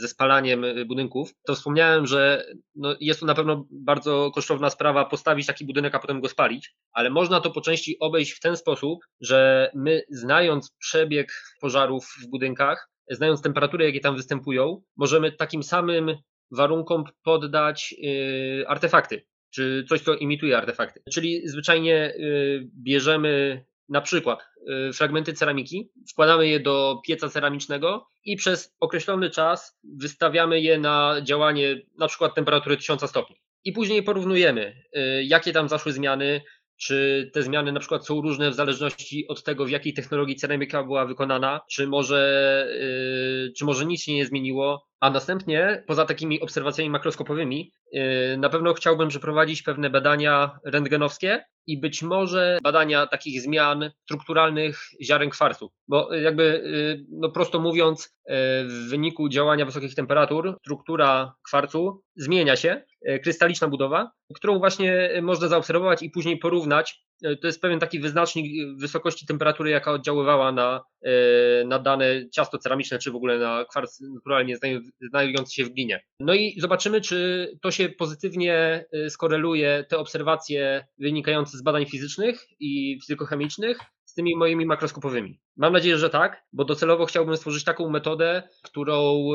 ze spalaniem budynków, to wspomniałem, że no, jest to na pewno bardzo kosztowna sprawa postawić taki budynek, a potem go spalić, ale można to po części obejść w ten sposób, że my znając przebieg pożarów w budynkach, znając temperatury, jakie tam występują, możemy takim samym warunkom poddać yy, artefakty, czy coś, co imituje artefakty. Czyli zwyczajnie yy, bierzemy na przykład yy, fragmenty ceramiki, wkładamy je do pieca ceramicznego i przez określony czas wystawiamy je na działanie na przykład temperatury 1000 stopni. I później porównujemy, jakie tam zaszły zmiany, czy te zmiany na przykład są różne w zależności od tego, w jakiej technologii ceramika była wykonana, czy może, yy, czy może nic się nie zmieniło, a następnie, poza takimi obserwacjami makroskopowymi, yy, na pewno chciałbym przeprowadzić pewne badania rentgenowskie i być może badania takich zmian strukturalnych ziaren kwarcu. Bo jakby, yy, no prosto mówiąc, yy, w wyniku działania wysokich temperatur struktura kwarcu zmienia się, krystaliczna budowa, którą właśnie można zaobserwować i później porównać to jest pewien taki wyznacznik wysokości temperatury, jaka oddziaływała na, e, na dane ciasto ceramiczne, czy w ogóle na kwarc naturalnie znajdujący się w glinie. No i zobaczymy, czy to się pozytywnie e, skoreluje, te obserwacje wynikające z badań fizycznych i fizykochemicznych z tymi moimi makroskopowymi. Mam nadzieję, że tak, bo docelowo chciałbym stworzyć taką metodę, którą,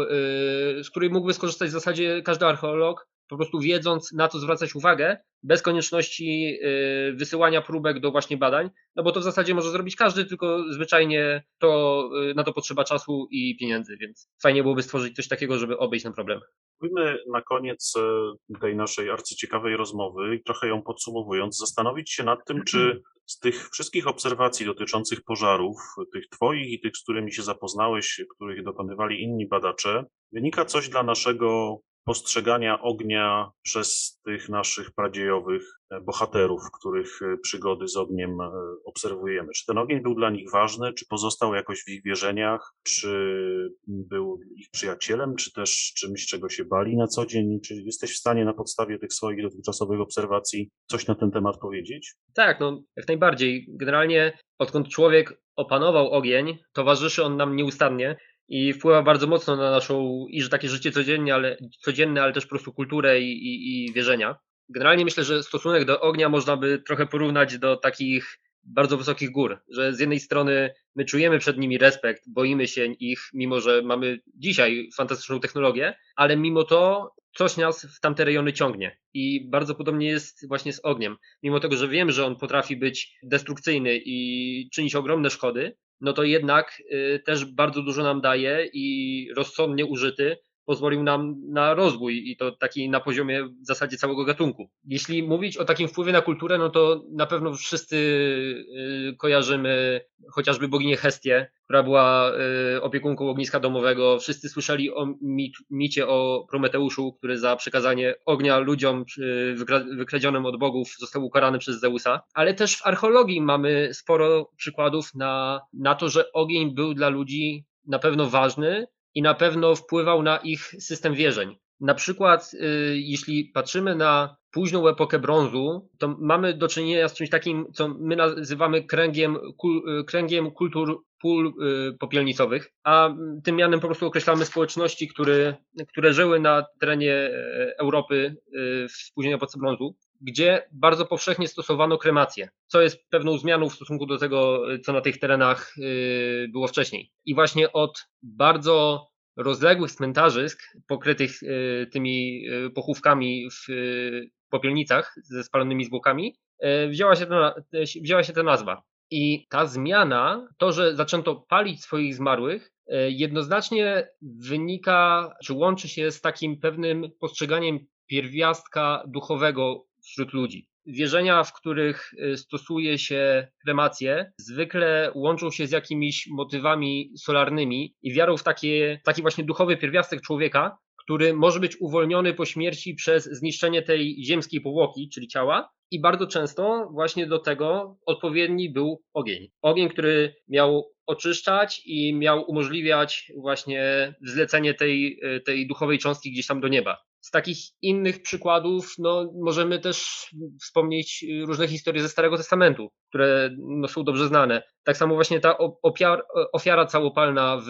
z której mógłby skorzystać w zasadzie każdy archeolog, po prostu wiedząc na co zwracać uwagę, bez konieczności y, wysyłania próbek do właśnie badań, no bo to w zasadzie może zrobić każdy, tylko zwyczajnie to, y, na to potrzeba czasu i pieniędzy, więc fajnie byłoby stworzyć coś takiego, żeby obejść ten problem. Spróbujmy na koniec e, tej naszej arcyciekawej rozmowy i trochę ją podsumowując, zastanowić się nad tym, czy z tych wszystkich obserwacji dotyczących pożarów, tych Twoich i tych, z którymi się zapoznałeś, których dokonywali inni badacze, wynika coś dla naszego postrzegania ognia przez tych naszych pradziejowych e, bohaterów, których e, przygody z ogniem e, obserwujemy. Czy ten ogień był dla nich ważny, czy pozostał jakoś w ich wierzeniach, czy był ich przyjacielem, czy też czymś, czego się bali na co dzień? Czy jesteś w stanie na podstawie tych swoich dotychczasowych obserwacji coś na ten temat powiedzieć? Tak, no jak najbardziej. Generalnie odkąd człowiek opanował ogień, towarzyszy on nam nieustannie i wpływa bardzo mocno na naszą, i że takie życie codzienne, ale, codzienne, ale też po prostu kulturę i, i, i wierzenia. Generalnie myślę, że stosunek do ognia można by trochę porównać do takich bardzo wysokich gór, że z jednej strony my czujemy przed nimi respekt, boimy się ich, mimo że mamy dzisiaj fantastyczną technologię, ale mimo to coś nas w tamte rejony ciągnie. I bardzo podobnie jest właśnie z ogniem. Mimo tego, że wiem, że on potrafi być destrukcyjny i czynić ogromne szkody, no to jednak y, też bardzo dużo nam daje i rozsądnie użyty pozwolił nam na rozwój i to taki na poziomie w zasadzie całego gatunku. Jeśli mówić o takim wpływie na kulturę, no to na pewno wszyscy y, kojarzymy chociażby boginię Hestię, która była y, opiekunką ogniska domowego. Wszyscy słyszeli o micie o Prometeuszu, który za przekazanie ognia ludziom wykradzionym od bogów został ukarany przez Zeusa. Ale też w archeologii mamy sporo przykładów na, na to, że ogień był dla ludzi na pewno ważny, i na pewno wpływał na ich system wierzeń. Na przykład, y, jeśli patrzymy na późną epokę brązu, to mamy do czynienia z czymś takim, co my nazywamy kręgiem, y, kręgiem kultur pól y, popielnicowych, a tym mianem po prostu określamy społeczności, które, które żyły na terenie e, Europy w późnej epoce brązu gdzie bardzo powszechnie stosowano kremację, co jest pewną zmianą w stosunku do tego, co na tych terenach y, było wcześniej. I właśnie od bardzo rozległych cmentarzysk pokrytych y, tymi y, pochówkami w popielnicach ze spalonymi zwłokami wzięła się, ta, wzięła się ta nazwa. I ta zmiana, to, że zaczęto palić swoich zmarłych, jednoznacznie wynika, czy łączy się z takim pewnym postrzeganiem pierwiastka duchowego wśród ludzi. Wierzenia, w których y, stosuje się kremację, zwykle łączą się z jakimiś motywami solarnymi i wiarą w takie, taki właśnie duchowy pierwiastek człowieka, który może być uwolniony po śmierci przez zniszczenie tej ziemskiej powłoki, czyli ciała. I bardzo często właśnie do tego odpowiedni był ogień. Ogień, który miał oczyszczać i miał umożliwiać właśnie zlecenie tej, tej duchowej cząstki gdzieś tam do nieba. Z takich innych przykładów no, możemy też wspomnieć różne historie ze Starego Testamentu, które no, są dobrze znane. Tak samo właśnie ta ofiar, ofiara całopalna w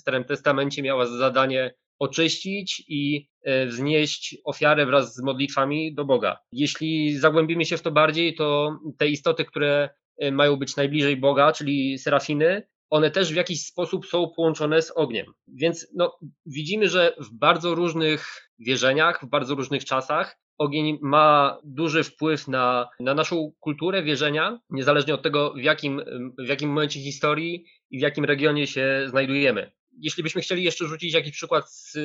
Starym Testamencie miała zadanie oczyścić i e, wznieść ofiarę wraz z modlitwami do Boga. Jeśli zagłębimy się w to bardziej, to te istoty, które e, mają być najbliżej Boga, czyli serafiny, one też w jakiś sposób są połączone z ogniem. Więc no, widzimy, że w bardzo różnych wierzeniach, w bardzo różnych czasach ogień ma duży wpływ na, na naszą kulturę wierzenia, niezależnie od tego, w jakim, w jakim momencie historii i w jakim regionie się znajdujemy. Jeśli byśmy chcieli jeszcze rzucić jakiś przykład z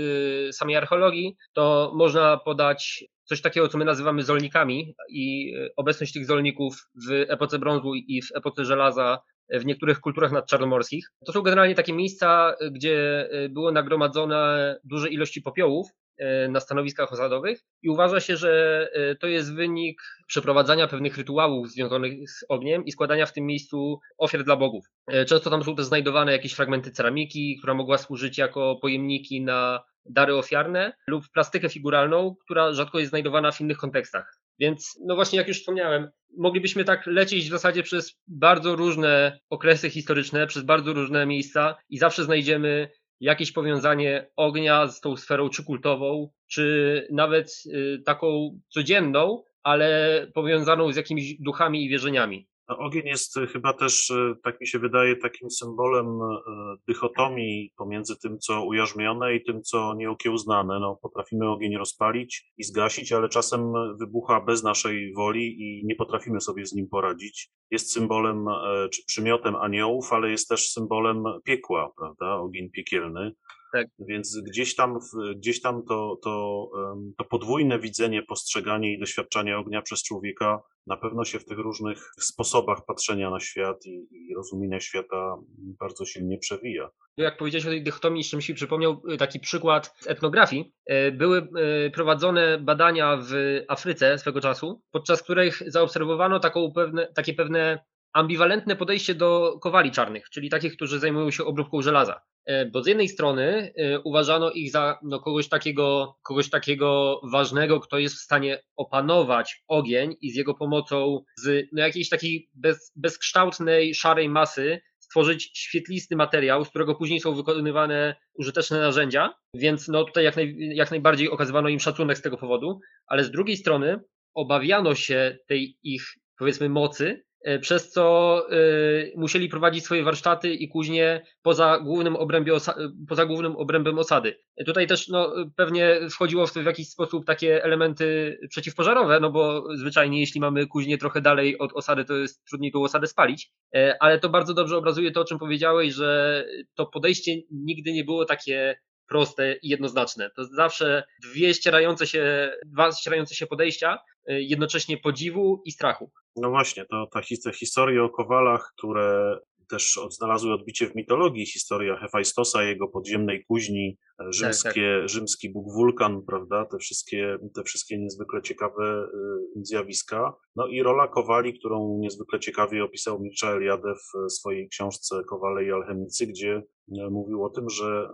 samej archeologii, to można podać coś takiego, co my nazywamy zolnikami i obecność tych zolników w epoce brązu i w epoce żelaza w niektórych kulturach nadczarnomorskich. To są generalnie takie miejsca, gdzie y, były nagromadzone duże ilości popiołów E, na stanowiskach osadowych i uważa się, że e, to jest wynik przeprowadzania pewnych rytuałów związanych z ogniem i składania w tym miejscu ofiar dla bogów. E, często tam są też znajdowane jakieś fragmenty ceramiki, która mogła służyć jako pojemniki na dary ofiarne lub plastykę figuralną, która rzadko jest znajdowana w innych kontekstach. Więc, no właśnie, jak już wspomniałem, moglibyśmy tak lecieć w zasadzie przez bardzo różne okresy historyczne, przez bardzo różne miejsca i zawsze znajdziemy jakieś powiązanie ognia z tą sferą czy kultową, czy nawet y, taką codzienną, ale powiązaną z jakimiś duchami i wierzeniami. No, ogień jest e, chyba też, e, tak mi się wydaje, takim symbolem e, dychotomii pomiędzy tym, co ujarzmione i tym, co nieokiełznane. No, potrafimy ogień rozpalić i zgasić, ale czasem wybucha bez naszej woli i nie potrafimy sobie z nim poradzić. Jest symbolem czy przymiotem aniołów, ale jest też symbolem piekła, prawda? Ogień piekielny. Tak. Więc gdzieś tam, gdzieś tam to, to, to podwójne widzenie, postrzeganie i doświadczanie ognia przez człowieka na pewno się w tych różnych sposobach patrzenia na świat i, i rozumienia świata bardzo silnie przewija. Jak powiedziałeś o tej dychotomii, jeszcze mi się przypomniał y, taki przykład z etnografii. Y, były y, prowadzone badania w Afryce swego czasu, podczas których zaobserwowano pewne, takie pewne ambiwalentne podejście do kowali czarnych, czyli takich, którzy zajmują się obróbką żelaza. E, bo z jednej strony e, uważano ich za no, kogoś, takiego, kogoś takiego ważnego, kto jest w stanie opanować ogień i z jego pomocą z no, jakiejś takiej bez, bezkształtnej, szarej masy stworzyć świetlisty materiał, z którego później są wykonywane użyteczne narzędzia, więc no, tutaj jak, naj, jak najbardziej okazywano im szacunek z tego powodu, ale z drugiej strony obawiano się tej ich powiedzmy mocy, przez co e, musieli prowadzić swoje warsztaty i kuźnie poza głównym, obrębie poza głównym obrębem osady. E, tutaj też no, pewnie wchodziło w, w jakiś sposób takie elementy przeciwpożarowe, no bo zwyczajnie jeśli mamy kuźnie trochę dalej od osady, to jest trudniej tą osadę spalić, ale to bardzo dobrze obrazuje to, o czym powiedziałeś, że to podejście nigdy nie było takie proste i jednoznaczne. To zawsze dwie ścierające się, dwa ścierające się podejścia, jednocześnie podziwu i strachu. No właśnie, to ta historia o kowalach, które też znalazły odbicie w mitologii, historia Hefajstosa, jego podziemnej kuźni, rzymskie, tak, tak. rzymski bóg wulkan, prawda, te wszystkie, te wszystkie niezwykle ciekawe y, zjawiska. No i rola kowali, którą niezwykle ciekawie opisał Mircea Eliade w swojej książce Kowale i alchemicy, gdzie e, mówił o tym, że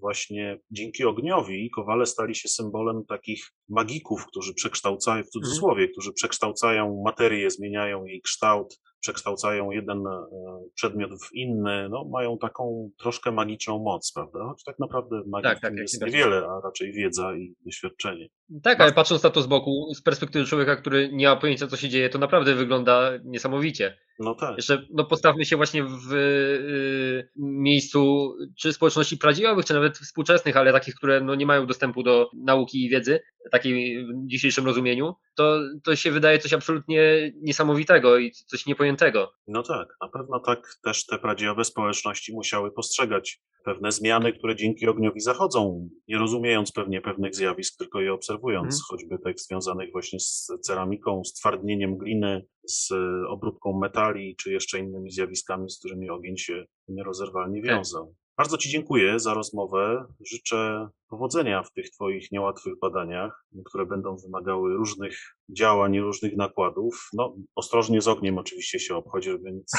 właśnie dzięki ogniowi kowale stali się symbolem takich magików, którzy przekształcają, w cudzysłowie, mm. którzy przekształcają materię, zmieniają jej kształt, przekształcają jeden e, przedmiot w inny, no, mają taką troszkę magiczną moc, prawda? Choć tak naprawdę tak, tak, jest niewiele, a raczej wiedza i doświadczenie. Tak, ale patrząc na to z boku, z perspektywy człowieka, który nie ma pojęcia, co się dzieje, to naprawdę wygląda niesamowicie. No tak. Jeszcze no, postawmy się właśnie w y, miejscu czy społeczności prawdziwych, czy nawet współczesnych, ale takich, które no, nie mają dostępu do nauki i wiedzy, takiej w dzisiejszym rozumieniu, to, to się wydaje coś absolutnie niesamowitego i coś niepojętego. No tak, na pewno tak też te prawdziwe społeczności musiały postrzegać pewne zmiany, które dzięki ogniowi zachodzą, nie rozumiejąc pewnie pewnych zjawisk, tylko je obserwując, hmm. choćby tych związanych właśnie z ceramiką, z twardnieniem gliny, z obróbką metali, czy jeszcze innymi zjawiskami, z którymi ogień się nierozerwalnie tak. wiązał. Bardzo Ci dziękuję za rozmowę. Życzę powodzenia w tych Twoich niełatwych badaniach, które będą wymagały różnych działań i różnych nakładów. No, ostrożnie z ogniem oczywiście się obchodzi, żeby nic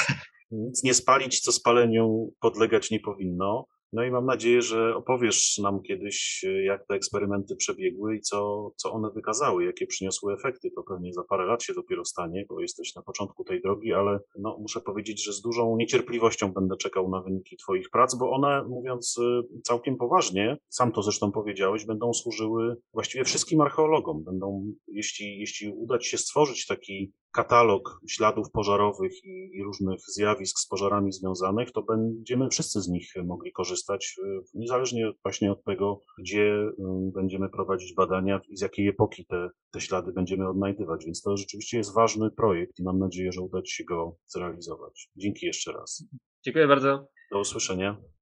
nic nie spalić, co spaleniu podlegać nie powinno. No i mam nadzieję, że opowiesz nam kiedyś, e, jak te eksperymenty przebiegły i co, co one wykazały, jakie przyniosły efekty. To pewnie za parę lat się dopiero stanie, bo jesteś na początku tej drogi, ale no, muszę powiedzieć, że z dużą niecierpliwością będę czekał na wyniki Twoich prac, bo one, mówiąc e, całkiem poważnie, sam to zresztą powiedziałeś, będą służyły właściwie wszystkim archeologom. Będą, jeśli, jeśli uda Ci się stworzyć taki katalog śladów pożarowych i, i, różnych zjawisk z pożarami związanych, to będziemy wszyscy z nich mogli korzystać, y, niezależnie właśnie od tego, gdzie y, będziemy prowadzić badania i z jakiej epoki te, te ślady będziemy odnajdywać. Więc to rzeczywiście jest ważny projekt i mam nadzieję, że uda Ci się go zrealizować. Dzięki jeszcze raz. Dziękuję bardzo. Do usłyszenia.